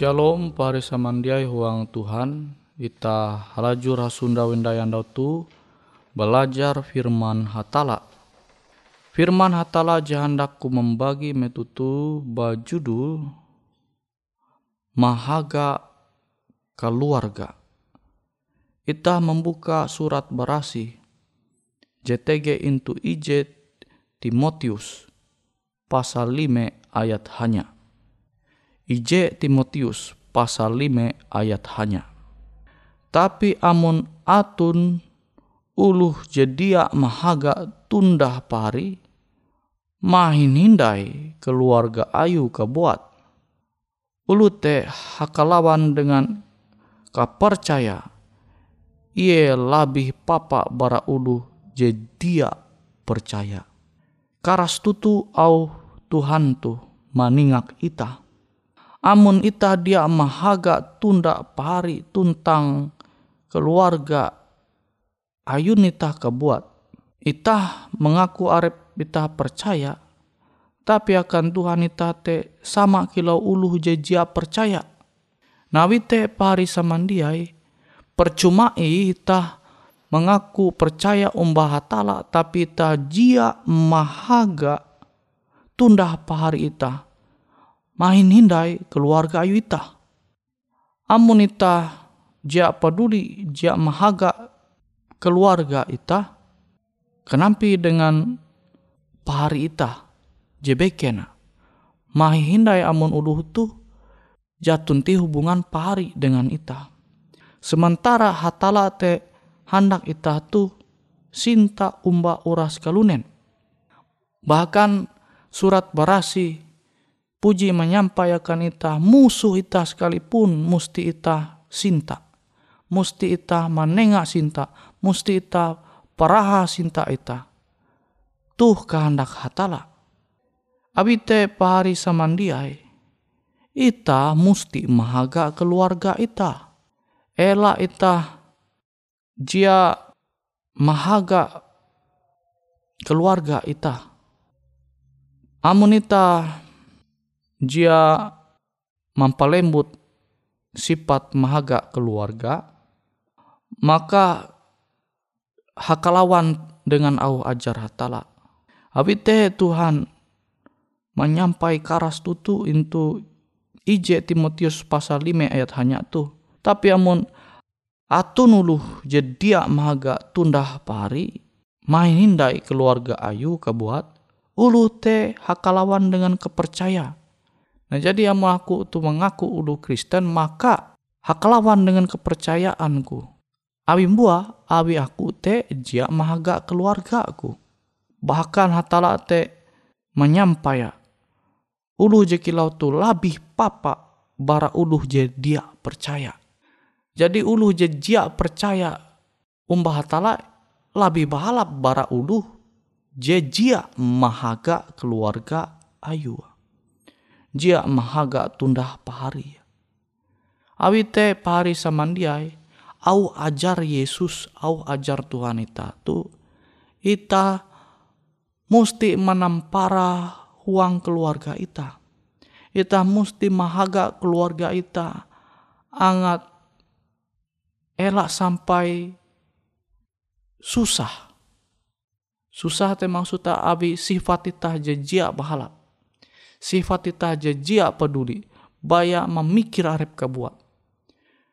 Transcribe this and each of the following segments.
Shalom pare samandiai huang Tuhan. Ita halajur hasunda wendayandau tu Belajar firman hatala. Firman hatala jahandaku membagi metutu bajudul Mahaga keluarga. Ita membuka surat berasi JTG into ijet Timotius pasal 5 ayat hanya IJ Timotius pasal 5 ayat hanya. Tapi amun atun uluh jedia mahaga tundah pari, mahin hindai keluarga ayu kebuat. Ulu te hakalawan dengan kapercaya, ia labih papa bara ulu jedia percaya. Karas tutu au Tuhan tu maningak ita amun ita dia mahaga tunda pari tuntang keluarga ayun ita kebuat ita mengaku arep ita percaya tapi akan Tuhan ita te sama kilau uluh jejia percaya. Nawi te pari samandiai percuma ita mengaku percaya umbah hatala tapi ta jia mahaga tundah pahari ita main hindai keluarga ayu ita. Amun ita jia peduli jia mahaga keluarga ita kenampi dengan pahari ita jebekena mahi hindai amun uluh tu jatun ti hubungan pahari dengan ita. Sementara hatala te hendak ita tu sinta umba uras kalunen. Bahkan surat barasi puji menyampaikan ita musuh ita sekalipun musti ita sinta. Musti ita menengak sinta. Musti ita paraha sinta ita. Tuh kehendak hatala. Abite pahari samandiai. Ita musti mahaga keluarga ita. Ela ita jia mahaga keluarga ita. Amun ita jia mampalembut sifat mahaga keluarga, maka hakalawan dengan au ajar hatala. Abite Tuhan menyampai karas tutu into ije Timotius pasal 5 ayat hanya tuh. Tapi amun atun uluh jedia mahaga tundah pari main hindai keluarga ayu kebuat ulu te hakalawan dengan kepercaya nah jadi yang aku tu mengaku ulu Kristen maka hakalawan dengan kepercayaanku. Awi buah awi aku te jia mahaga keluarga aku bahkan hatala te menyampaya. Ulu jekilau tu labih papa bara uluh je dia percaya. Jadi ulu jejia percaya umbah hatala lebih bahalap bara ulu jejia mahaga keluarga ayu. Jia mahaga tundah pahari. Awite pahari samandiai au ajar Yesus au ajar Tuhan ita tu ita musti menampara huang keluarga ita. Ita musti mahaga keluarga ita angat elak sampai susah. Susah te maksudnya abi sifat ita jejia bahala. Sifat ita jejia peduli. Baya memikir arep kebuat.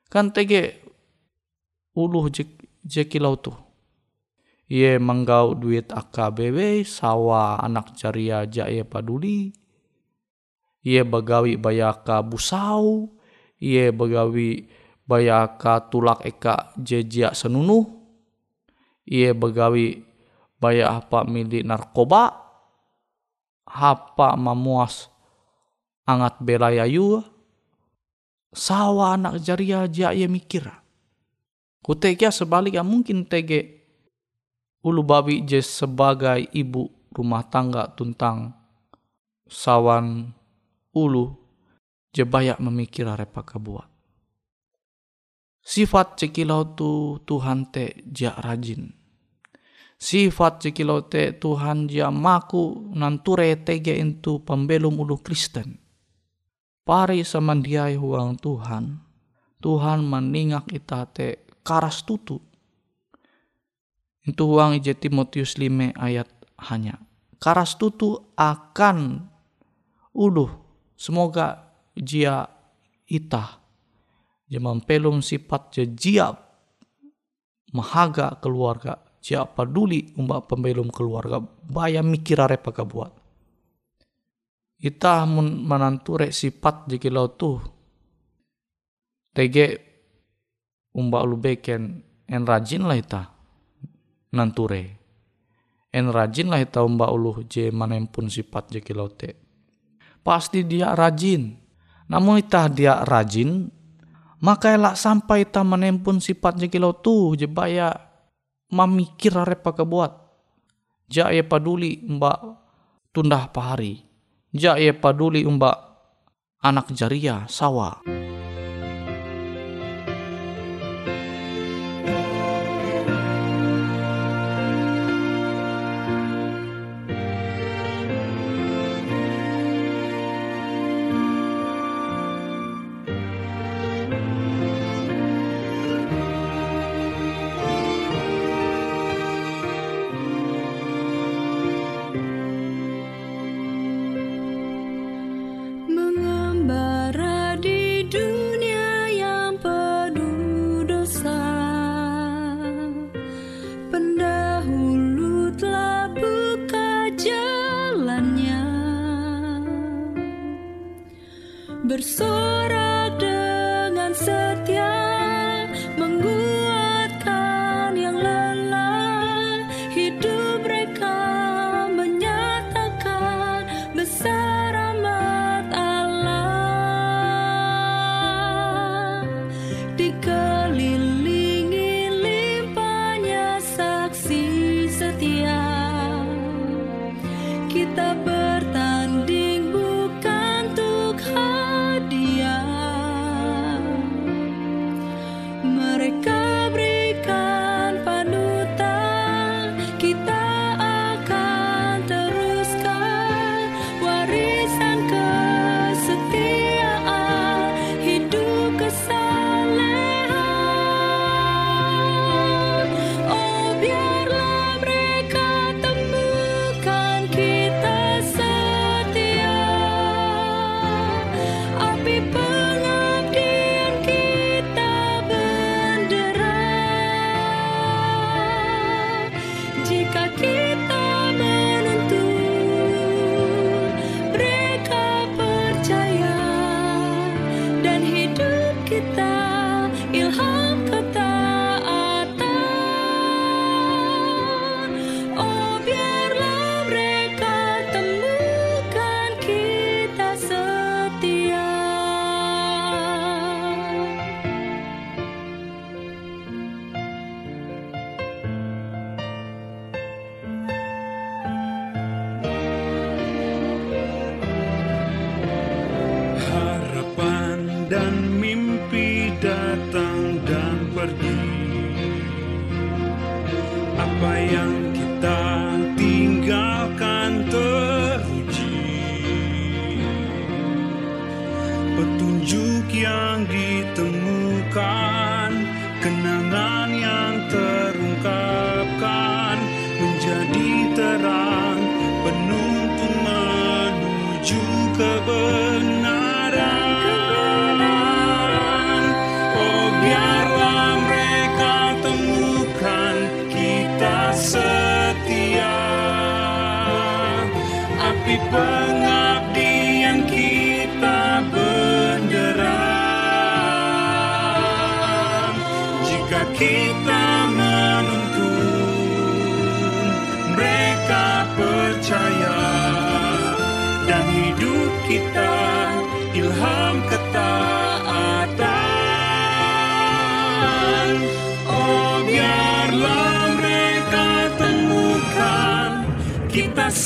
Kan tege uluh jekilau tu. Ye menggau duit AKBW, sawa anak caria jaya peduli. Ye bagawi bayaka busau. Ye bagawi bayaka tulak eka jejia senunu ia begawi baya apa milik narkoba apa mamuas angat belayayu sawa anak jaria aja ia mikir kutekia sebaliknya mungkin tege ulu babi je sebagai ibu rumah tangga tuntang sawan ulu je banyak memikir arepa kebuat Sifat cekilau tu Tuhan te ja rajin. Sifat cekilau te Tuhan ja maku nanture tege itu pembelum ulu Kristen. Pari samandiai huang Tuhan. Tuhan meningak ita te karas tutu. Itu huang ije Timotius 5 ayat hanya. Karas tutu akan ulu. Semoga jia itah dia mempelum sifat jia mahaga keluarga jia peduli umbak pembelum keluarga bayar mikir arepa buat. Ita menanture sifat jikilau tu tege umbak lu beken en rajin lah ita nanture en rajin lah ita umbak ulu je manempun sifat jikilau te. Pasti dia rajin. Namun ita dia rajin maka elak sampai ta menempun sifat jekilau tu jebaya mamikir arepa kebuat. Ja ye paduli mbak tundah pahari. Ja ye paduli mbak anak jaria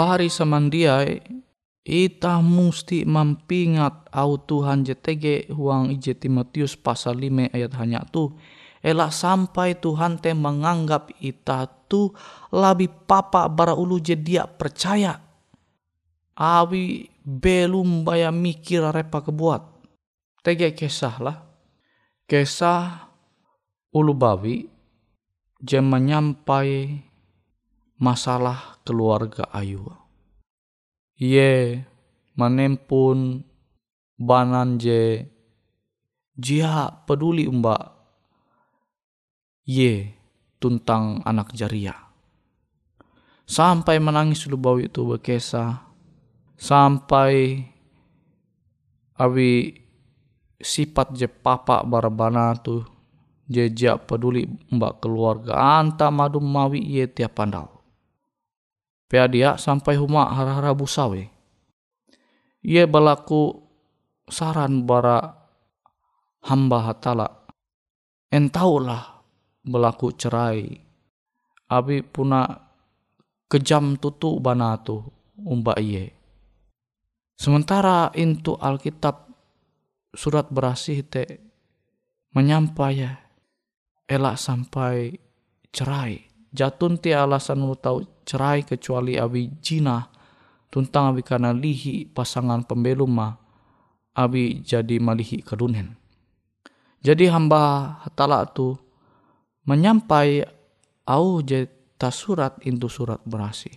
pahari samandiai ita musti mampingat au Tuhan JTG huang ije Timotius pasal 5 ayat hanya tu. Elak sampai Tuhan te menganggap ita tu lebih papa bara ulu je dia percaya. Awi belum baya mikir repa kebuat. Tege kesah lah. Kesah ulu bawi je menyampai masalah keluarga Ayu. Ye manempun banan je jia peduli umba ye tuntang anak jaria. Sampai menangis dulu bau itu berkesa. Sampai awi sifat je papa barabana tu jejak peduli mbak keluarga anta madu mawi ye tiap pandau Pea dia sampai huma hara-hara busawe. Ia berlaku saran bara hamba hatala. Entaulah berlaku cerai. Abi puna kejam tutu bana tu. umba iye. Sementara itu Alkitab surat berasih te menyampai ya elak sampai cerai. Jatun ti alasan lu tahu cerai kecuali abi jina tuntang abi karena lihi pasangan pembelum ma abi jadi malihi kedunen. Jadi hamba hatala tu menyampai au je surat itu surat berasi.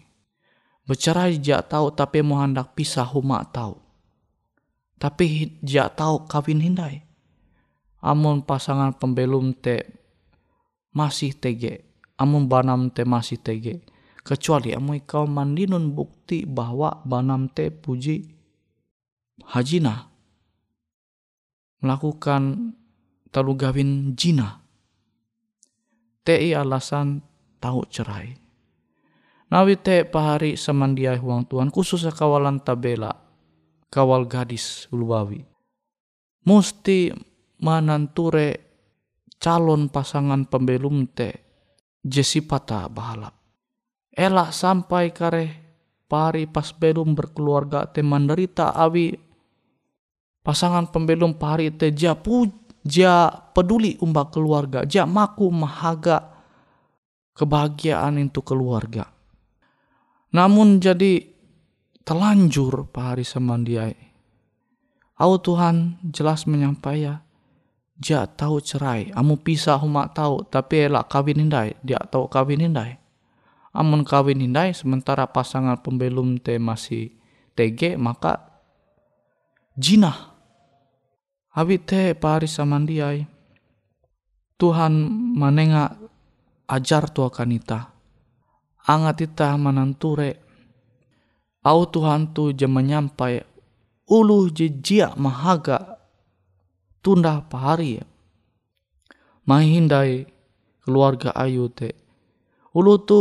Bercerai jak tahu tapi mau hendak pisah huma tahu. Tapi jak tahu kawin hindai. Amun pasangan pembelum te masih tege. Amun banam te masih tege. Kecuali amun kau mandinun bukti bahwa banam te puji hajina. Melakukan talu gawin jina. Tei alasan tahu cerai. Nawi te pahari semandiai huang Tuhan khusus kawalan tabela kawal gadis uluwawi. Musti mananture calon pasangan pembelum te jesipata bahalap. Elak sampai kare pari pas belum berkeluarga te menderita awi pasangan pembelum pari te ja pu ja peduli umba keluarga ja maku mahaga kebahagiaan itu keluarga. Namun jadi telanjur pahari semandiai. Au Tuhan jelas menyampaikan, ja tahu cerai, amu pisah huma tahu, tapi elak kawin hindai, dia tahu kawin hindai. Amun kawin hindai, sementara pasangan pembelum te masih tege, maka jinah. Abi te pahari samandiai. Tuhan menengah ajar tua kanita. Angat ita mananture. Au Tuhan tu je menyampai ulu je jia mahaga tunda pahari. Mahindai keluarga ayu te. Ulu tu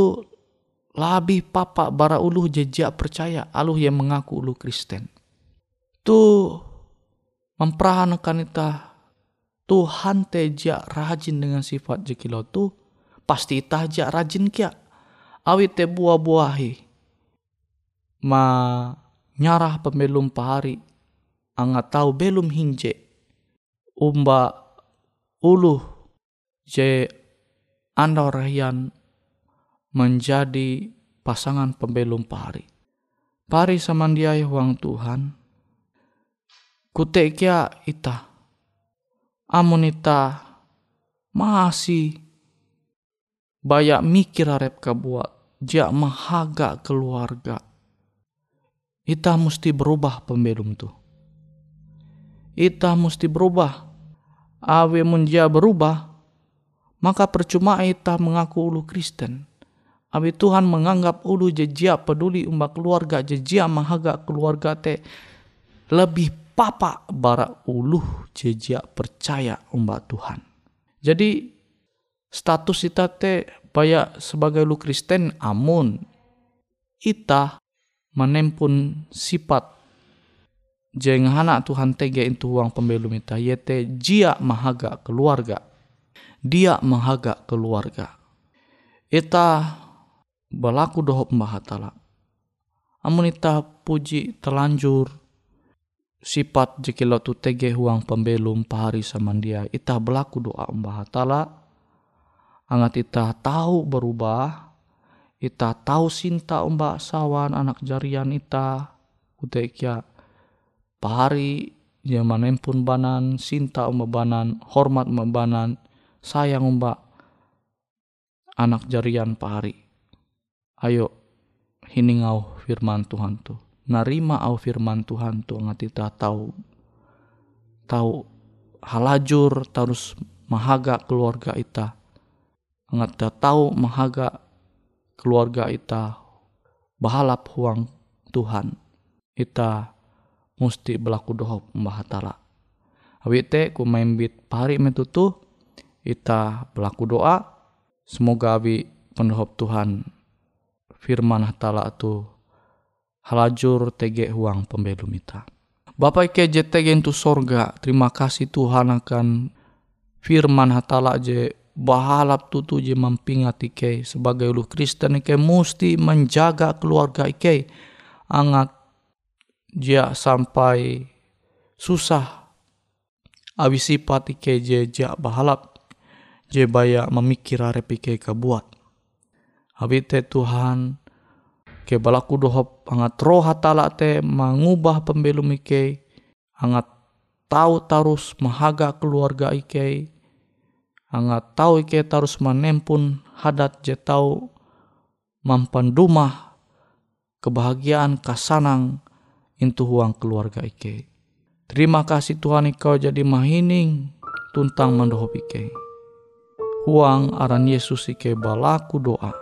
labi papa bara ulu je jia percaya aluh yang mengaku ulu Kristen. Tu memperahankan ita Tuhan te jia rajin dengan sifat jekilo. Tu pasti tajak rajin kia. Awit te buah-buahi. Ma nyarah pembelum pahari. Anga tahu belum hinje. Umba uluh je anda rahian menjadi pasangan pembelum pahari. Pari samandiai huang Tuhan. Kutekia ita. Amun ita masih Bayak mikir arep buat jak mahaga keluarga. Ita mesti berubah pembelum tu. Ita mesti berubah. Awe munja berubah, maka percuma ita mengaku ulu Kristen. Awe Tuhan menganggap ulu jejia peduli umbak keluarga jejia mahaga keluarga te lebih papa bara ulu jejia percaya umbak Tuhan. Jadi status ita te baya sebagai lu Kristen amun ita menempun sifat jeng anak Tuhan tege itu uang pembelum ita yete jia mahaga keluarga dia mahaga keluarga ita berlaku dohop mahatala amun ita puji telanjur sifat jekilo tu tege huang pembelum pahari samandia. Ita berlaku doa mahatala Angat ita tahu berubah, ita tahu sinta umbak sawan anak jarian ita, kutekia pahari zaman pun banan, sinta umbak banan, hormat umbak banan, sayang umbak anak jarian pahari. Ayo hiningau firman Tuhan tu. Narima au firman Tuhan tu angat ita tahu tahu halajur terus mahaga keluarga ita. Ngata tahu mahaga keluarga ita bahalap huang Tuhan. Ita musti berlaku dohop mbahatala awite ku bit pari metutu ita berlaku doa. Semoga abi pendohop Tuhan firman hatala tu halajur tege huang pembelum ita. Bapak ke JTG itu sorga terima kasih Tuhan akan firman hatala je bahalap tutu je mampingat ike. Sebagai ulu Kristen ike musti menjaga keluarga ike angat jia sampai susah. Awi sifat ike je jia bahalap je baya memikir arep ike kebuat awi te Tuhan ke balaku dohop angat roh hatala te mengubah pembelum ike angat tahu tarus mahaga keluarga ike angat tahu ike tarus menempun hadat je tahu mampan kebahagiaan kasanang intu huang keluarga ike. Terima kasih Tuhan Engkau jadi mahining tuntang mandohop ike. Huang aran Yesus ike balaku doa.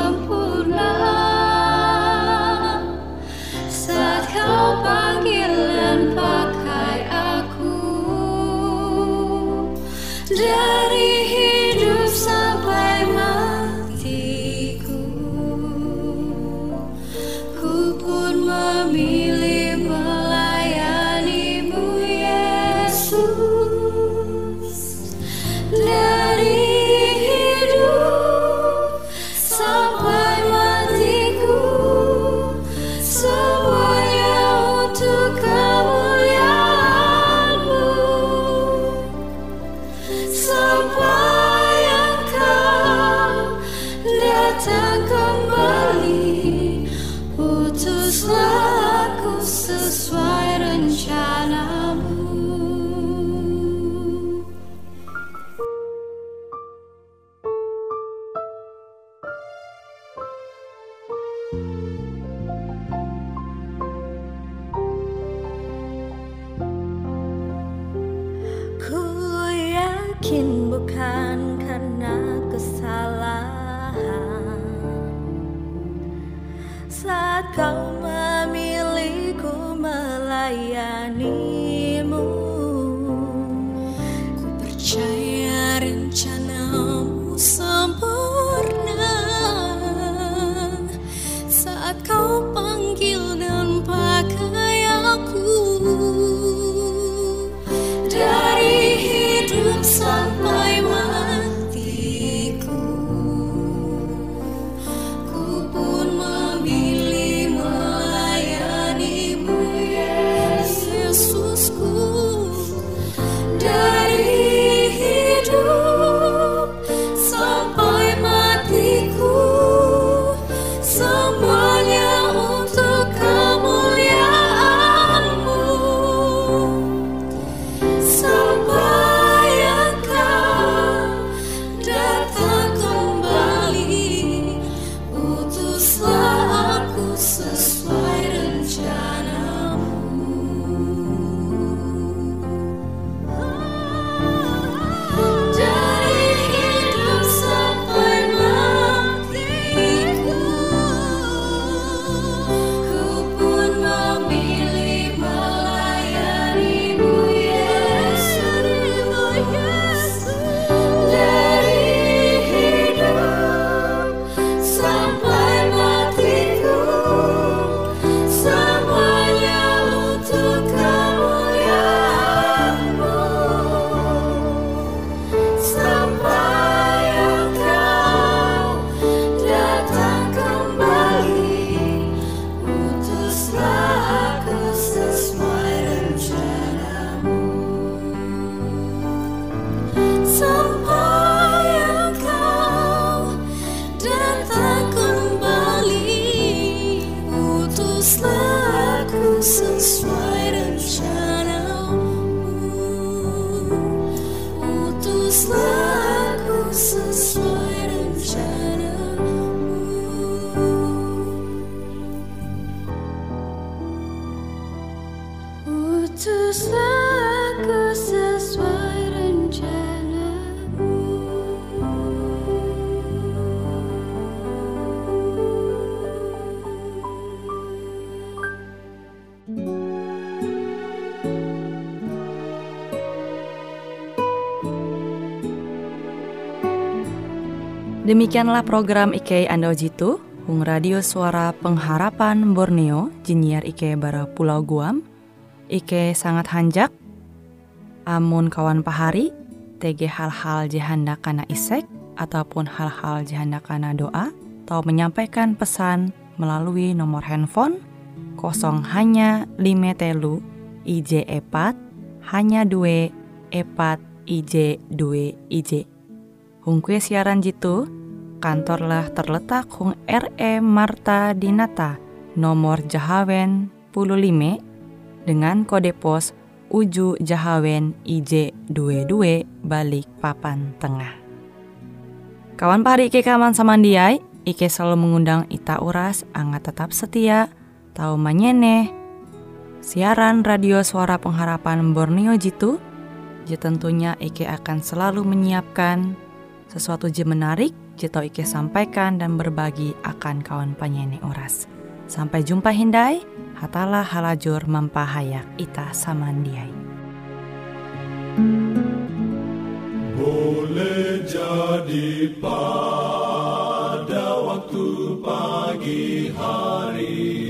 Demikianlah program IK Ando Jitu, Hung Radio Suara Pengharapan Borneo, Jinier IK Bara Pulau Guam, IK sangat hanjak, amun kawan pahari, TG hal-hal jihanda kana isek, ataupun hal-hal jihanda kana doa, atau menyampaikan pesan melalui nomor handphone kosong hanya lima telu IJ epat hanya dua epat IJ dua IJ. Hung kue siaran jitu, kantorlah terletak Hung RE Marta Dinata, nomor Jahawen 15 dengan kode pos Uju Jahawen IJ 22 balik papan tengah. Kawan pari Ike kaman samandiai, Ike selalu mengundang Ita Uras, angga tetap setia, tahu manyene, siaran radio suara pengharapan Borneo Jitu, je tentunya Ike akan selalu menyiapkan sesuatu je menarik, Jito Ike sampaikan dan berbagi akan kawan penyanyi oras. Sampai jumpa Hindai, hatalah halajur mempahayak ita samandiai. Boleh jadi pada waktu pagi hari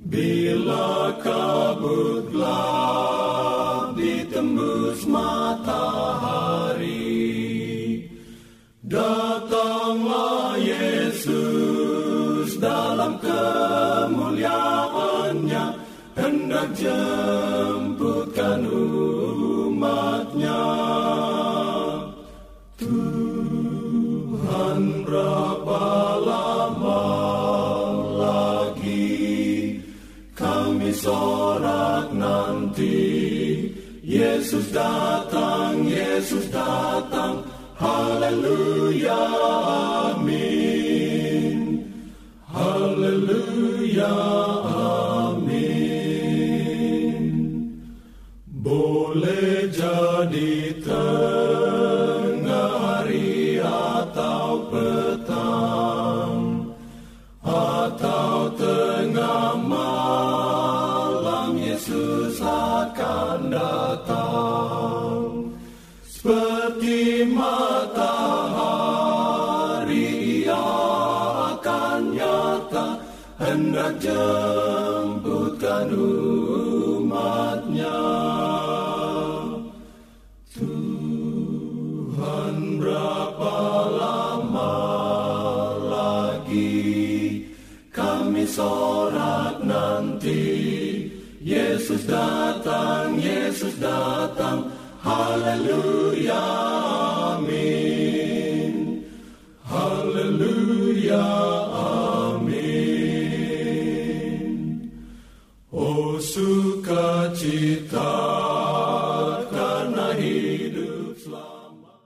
Bila kabut gelap ditembus matahari Jemputkan umatnya. Tuhan berapa lama lagi Kami sorak nanti? Yesus datang, Yesus datang. Haleluya, jemputkan umatnya. Tuhan berapa lama lagi kami sorak nanti? Yesus datang, Yesus datang. Haleluya